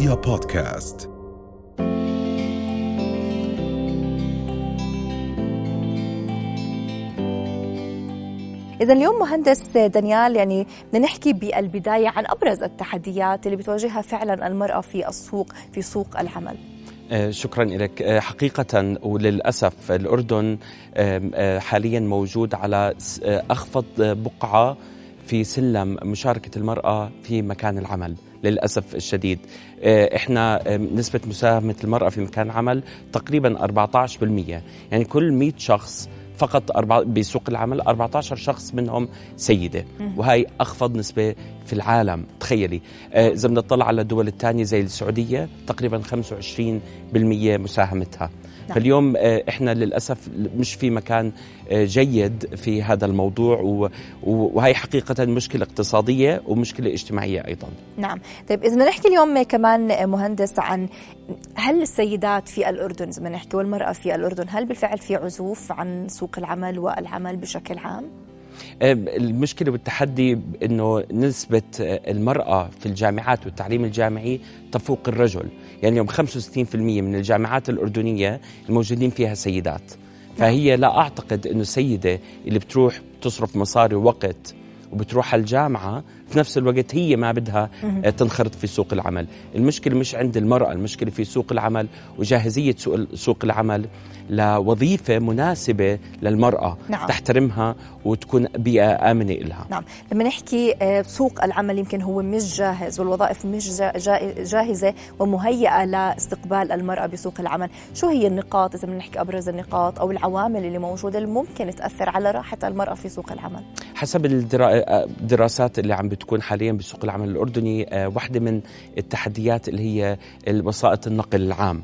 رؤيا بودكاست. إذا اليوم مهندس دانيال يعني بدنا نحكي بالبداية عن أبرز التحديات اللي بتواجهها فعلا المرأة في السوق في سوق العمل. آه، شكرا لك آه، حقيقة وللأسف الأردن آه، حاليا موجود على أخفض بقعة في سلم مشاركة المرأة في مكان العمل. للأسف الشديد. إحنا نسبة مساهمة المرأة في مكان العمل تقريبا 14% يعني كل 100 شخص فقط أربعة بسوق العمل 14 شخص منهم سيدة. وهي أخفض نسبة في العالم. تخيلي. إذا بدنا نطلع على الدول الثانية زي السعودية تقريبا 25% مساهمتها. نعم. فاليوم آه، إحنا للأسف مش في مكان آه، جيد في هذا الموضوع وهي حقيقة مشكلة اقتصادية ومشكلة اجتماعية أيضا. نعم، طيب إذا نحكي اليوم كمان مهندس عن هل السيدات في الأردن إذا نحكي والمرأة في الأردن هل بالفعل في عزوف عن سوق العمل والعمل بشكل عام؟ المشكلة والتحدي أنه نسبة المرأة في الجامعات والتعليم الجامعي تفوق الرجل. يعني اليوم 65% من الجامعات الأردنية الموجودين فيها سيدات. فهي لا أعتقد أنه السيدة اللي بتروح تصرف مصاري ووقت وبتروح على الجامعة في نفس الوقت هي ما بدها تنخرط في سوق العمل. المشكلة مش عند المرأة المشكلة في سوق العمل وجاهزية سوق العمل لوظيفة مناسبة للمرأة نعم. تحترمها وتكون بيئة آمنة لها نعم. لما نحكي آه، سوق العمل يمكن هو مش جاهز والوظائف مش جاهزة ومهيئة لاستقبال المرأة بسوق العمل شو هي النقاط؟ إذا بنحكي أبرز النقاط أو العوامل اللي موجودة اللي ممكن تأثر على راحة المرأة في سوق العمل؟ حسب الدراسات اللي عم بتكون حاليا بسوق العمل الأردني آه، واحدة من التحديات اللي هي وسائط النقل العام.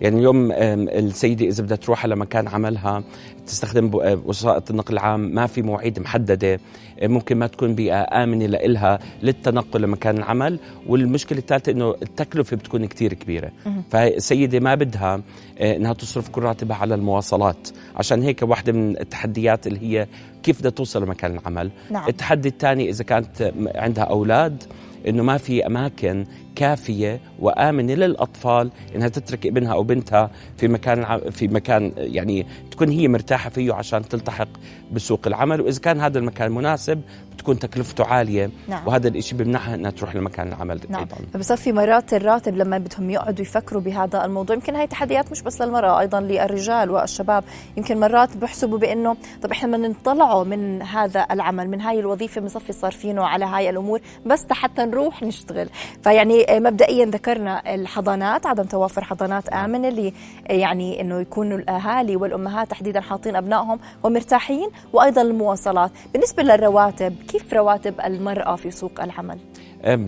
يعني اليوم السيدة إذا بدها تروح على مكان عملها تستخدم آه، وسائط النقل العام ما في مواعيد محددة آه، ممكن ما تكون بيئة آمنة لإلها للتنقل لمكان العمل. والمشكلة الثالثة إنه التكلفة بتكون كتير كبيرة. فالسيدة ما بدها إنها تصرف كل راتبها على المواصلات. عشان هيك واحدة من التحديات اللي هي كيف بدها توصل لمكان العمل نعم. التحدي الثاني إذا كانت عندها أولاد إنه ما في أماكن كافية وآمنة للأطفال إنها تترك ابنها أو بنتها في مكان في مكان يعني تكون هي مرتاحة فيه عشان تلتحق بسوق العمل. وإذا كان هذا المكان مناسب بتكون تكلفته عالية. نعم. وهذا الشيء بيمنعها إنها تروح لمكان العمل نعم. أيضا. فبصفي مرات الراتب لما بدهم يقعدوا يفكروا بهذا الموضوع يمكن هاي تحديات مش بس للمرأة أيضا للرجال والشباب. يمكن مرات بحسبوا بإنه طب إحنا بدنا نطلعوا من هذا العمل من هاي الوظيفة بنصفي صارفينه على هاي الأمور بس حتى نروح نشتغل. فيعني مبدئيا ذكرنا الحضانات عدم توافر حضانات آمنة اللي يعني إنه يكونوا الأهالي والأمهات تحديدا حاطين أبنائهم ومرتاحين وأيضا المواصلات. بالنسبة للرواتب كيف رواتب المرأة في سوق العمل؟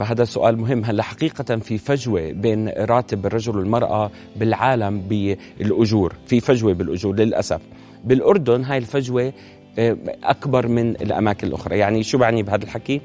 هذا سؤال مهم. هلا حقيقة في فجوة بين راتب الرجل والمرأة بالعالم بالأجور في فجوة بالأجور للأسف. بالأردن هاي الفجوة أكبر من الأماكن الأخرى. يعني شو بعني بهذا الحكي؟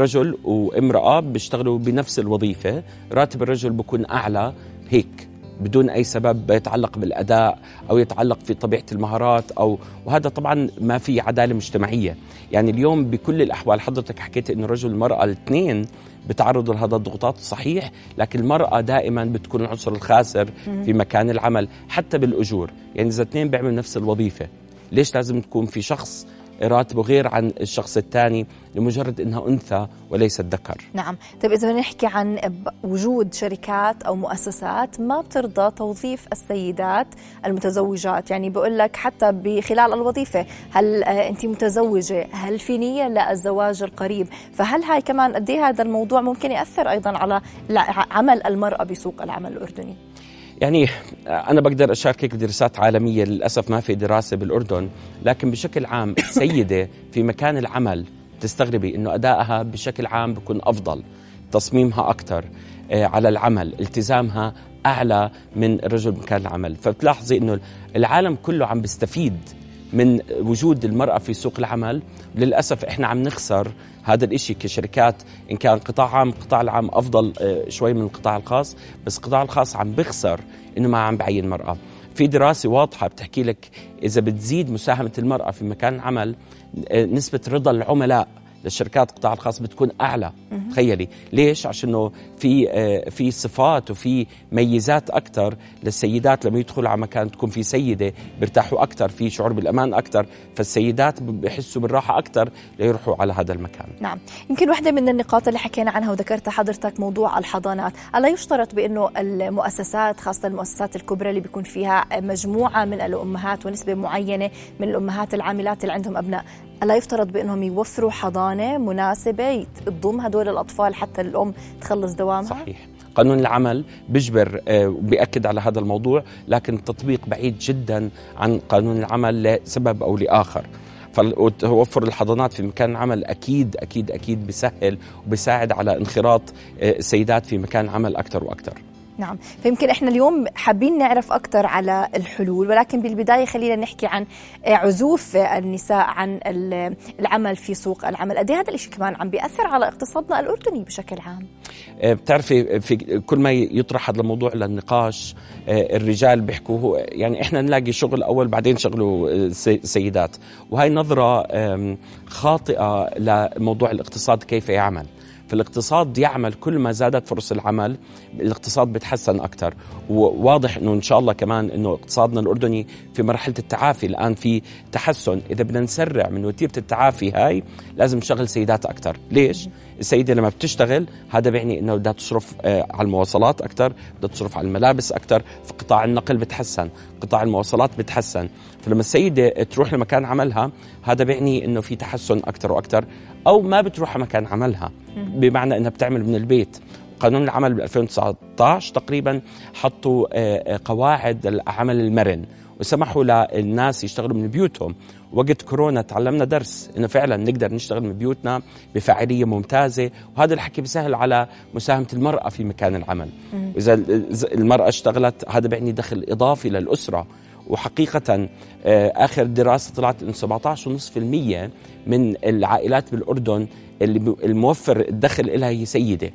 رجل وامرأة بيشتغلوا بنفس الوظيفة. راتب الرجل بكون أعلى هيك بدون أي سبب يتعلق بالأداء أو يتعلق في طبيعة المهارات أو وهذا طبعا ما في عدالة مجتمعية، يعني اليوم بكل الأحوال حضرتك حكيت إنه الرجل والمراه الاثنين بتعرضوا لهذا الضغوطات صحيح لكن المرأة دائما بتكون العنصر الخاسر في مكان العمل حتى بالأجور. يعني إذا اثنين بيعملوا نفس الوظيفة ليش لازم تكون في شخص راتبه غير عن الشخص الثاني لمجرد إنها أنثى وليست ذكر. نعم، طيب إذا بدنا نحكي عن وجود شركات أو مؤسسات ما بترضى توظيف السيدات المتزوجات، يعني بقول لك حتى بخلال الوظيفة، هل آه، انت متزوجة؟ هل في نية للزواج القريب؟ فهل هاي كمان قد إيه هذا الموضوع ممكن يأثر أيضا على عمل المرأة بسوق العمل الأردني؟ يعني أنا بقدر أشاركك دراسات عالمية للأسف ما في دراسة بالأردن لكن بشكل عام سيده في مكان العمل تستغربي إنه أدائها بشكل عام بيكون أفضل تصميمها أكثر آه، على العمل التزامها أعلى من الرجل بمكان العمل. فبتلاحظي إنه العالم كله عم بيستفيد من وجود المرأة في سوق العمل. للأسف إحنا عم نخسر هذا الإشي كشركات إن كان قطاع عام القطاع العام أفضل آه، شوي من القطاع الخاص. بس القطاع الخاص عم بخسر إنه ما عم بعين مرأة. في دراسة واضحة بتحكي لك إذا بتزيد مساهمة المرأة في مكان العمل آه، نسبة رضا العملاء للشركات القطاع الخاص بتكون أعلى. تخيلي. ليش؟ عشان في آه، في صفات وفي ميزات أكثر للسيدات لما يدخلوا على مكان تكون في سيدة بيرتاحوا أكثر في شعور بالأمان أكثر فالسيدات بحسوا بالراحة أكثر ليروحوا على هذا المكان. نعم. يمكن واحدة من النقاط اللي حكينا عنها وذكرتها حضرتك موضوع الحضانات. ألا يشترط بأنه المؤسسات خاصة المؤسسات الكبرى اللي بيكون فيها مجموعة من الأمهات ونسبة معينة من الأمهات العاملات اللي عندهم أبناء ألا يفترض بأنهم يوفروا حضانة مناسبة تضم هدول الأطفال حتى الأم تخلص دوامها؟ صحيح. قانون العمل بيجبر وبيأكد على هذا الموضوع لكن التطبيق بعيد جدا عن قانون العمل لسبب أو لآخر. فتوفر الحضانات في مكان العمل أكيد أكيد أكيد بيسهل وبيساعد على انخراط السيدات في مكان عمل أكثر وأكثر. نعم. فيمكن إحنا اليوم حابين نعرف أكثر على الحلول ولكن بالبداية خلينا نحكي عن عزوف النساء عن العمل في سوق العمل. قد إيه هذا الشيء كمان عم بيأثر على اقتصادنا الأردني بشكل عام؟ آه، بتعرفي في كل ما يطرح هذا الموضوع للنقاش آه، الرجال بيحكوا يعني إحنا نلاقي شغل أول بعدين شغلوا السيدات وهي نظرة خاطئة لموضوع الاقتصاد كيف يعمل. فالاقتصاد يعمل كل ما زادت فرص العمل الاقتصاد بيتحسن أكثر وواضح إنه إن شاء الله كمان إنه اقتصادنا الأردني في مرحلة التعافي. الآن في تحسن. إذا بدنا نسرع من وتيرة التعافي هاي لازم نشغل سيدات أكثر ليش؟ السيدة لما بتشتغل هذا بيعني إنه بدها تصرف آه، على المواصلات أكثر بدها تصرف على الملابس أكثر في قطاع النقل بتحسن قطاع المواصلات بتحسن. فلما السيدة تروح لمكان عملها هذا بيعني إنه في تحسن أكثر وأكثر أو ما بتروح على مكان عملها بمعنى إنها بتعمل من البيت. قانون العمل ب 2019 تقريبا حطوا آه، آه، قواعد العمل المرن. وسمحوا للناس يشتغلوا من بيوتهم. وقت كورونا تعلمنا درس إنه فعلا نقدر نشتغل من بيوتنا بفاعلية ممتازة. وهذا الحكي بيسهل على مساهمة المرأة في مكان العمل. إذا المرأة اشتغلت هذا بيعني دخل إضافي للأسرة. وحقيقة آه، آخر دراسة طلعت أنه 17.5% من العائلات بالأردن اللي الموفر الدخل لها هي سيدة.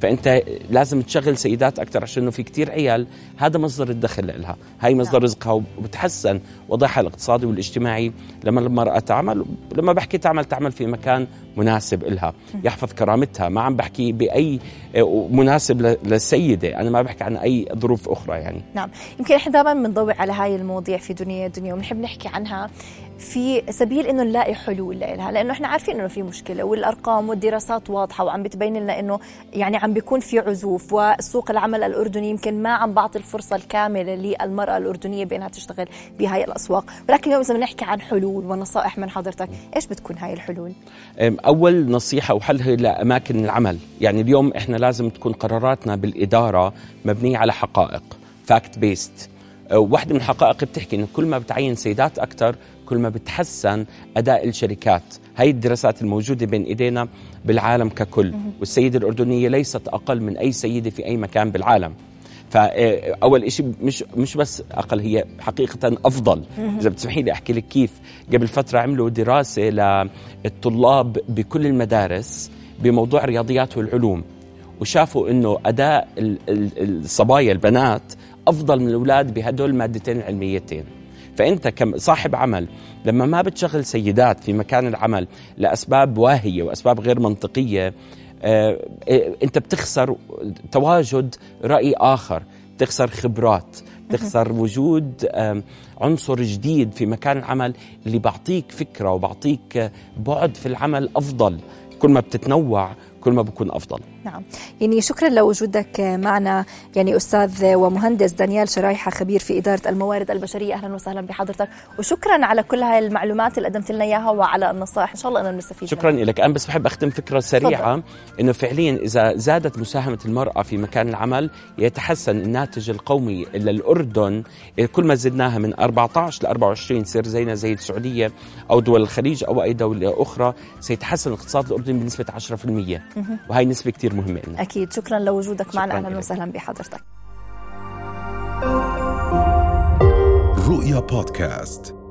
فأنت لازم تشغل سيدات أكثر عشان في كتير عيال هذا مصدر الدخل لها. هاي مصدر نعم. رزقها وبتحسن وضعها الاقتصادي والاجتماعي. لما المرأة تعمل لما بحكي تعمل تعمل في مكان مناسب لها يحفظ كرامتها. ما عم بحكي بأي آه، مناسب للسيدة. أنا ما بحكي عن أي ظروف أخرى يعني. نعم. يمكن إحنا دائما بنضوي على هاي المواضيع في دنيا دنيا وبنحب نحكي عنها في سبيل إنه نلاقي حلول لها لأنه إحنا عارفين إنه في مشكلة والأرقام والدراسات واضحة وعم بتبين لنا إنه يعني عم بيكون في عزوف وسوق العمل الأردني يمكن ما عم بعطي الفرصة الكاملة للمرأة الأردنية بإنها تشتغل بهاي الأسواق. ولكن اليوم إذا بنحكي عن حلول ونصائح من حضرتك إيش بتكون هاي الحلول؟ أول نصيحة وحل هي لأماكن العمل. يعني اليوم إحنا لازم تكون قراراتنا بالإدارة مبنية على حقائق fact based واحدة من الحقائق بتحكي إنه كل ما بتعين سيدات أكثر كل ما بتحسن أداء الشركات. هاي الدراسات الموجودة بين إيدينا بالعالم ككل. والسيدة الأردنية ليست أقل من أي سيدة في أي مكان بالعالم. فاول شيء مش مش بس أقل هي حقيقة أفضل. إذا بتسمحي لي أحكي لك كيف قبل فترة عملوا دراسة للطلاب بكل المدارس بموضوع الرياضيات والعلوم وشافوا إنه أداء الصبايا البنات أفضل من الأولاد بهدول المادتين العلميتين فأنت كصاحب عمل لما ما بتشغل سيدات في مكان العمل لأسباب واهية وأسباب غير منطقية آه، آه، أنت بتخسر تواجد رأي آخر بتخسر خبرات بتخسر وجود عنصر جديد في مكان العمل اللي بعطيك فكرة وبعطيك بعد في العمل أفضل. كل ما بتتنوع كل ما بكون أفضل. نعم. يعني شكرا لوجودك معنا. يعني أستاذ ومهندس دانيال شرايحة خبير في إدارة الموارد البشرية. أهلا وسهلا بحضرتك. وشكرا على كل هاي المعلومات اللي قدمت لنا إياها وعلى النصائح. إن شاء الله إنه نستفيد شكرا لك أنا بس بحب أختم فكرة سريعة. إنه فعليا إذا زادت مساهمة المرأة في مكان العمل يتحسن الناتج القومي للأردن. كل ما زدناها من 14 ل 24 يصير زينا زي السعودية أو دول الخليج أو أي دولة أخرى سيتحسن الاقتصاد الأردني بنسبة 10% وهي نسبة كثير مهمة لنا أكيد. شكرا لوجودك معنا. أهلا وسهلا بحضرتك. رؤيا بودكاست.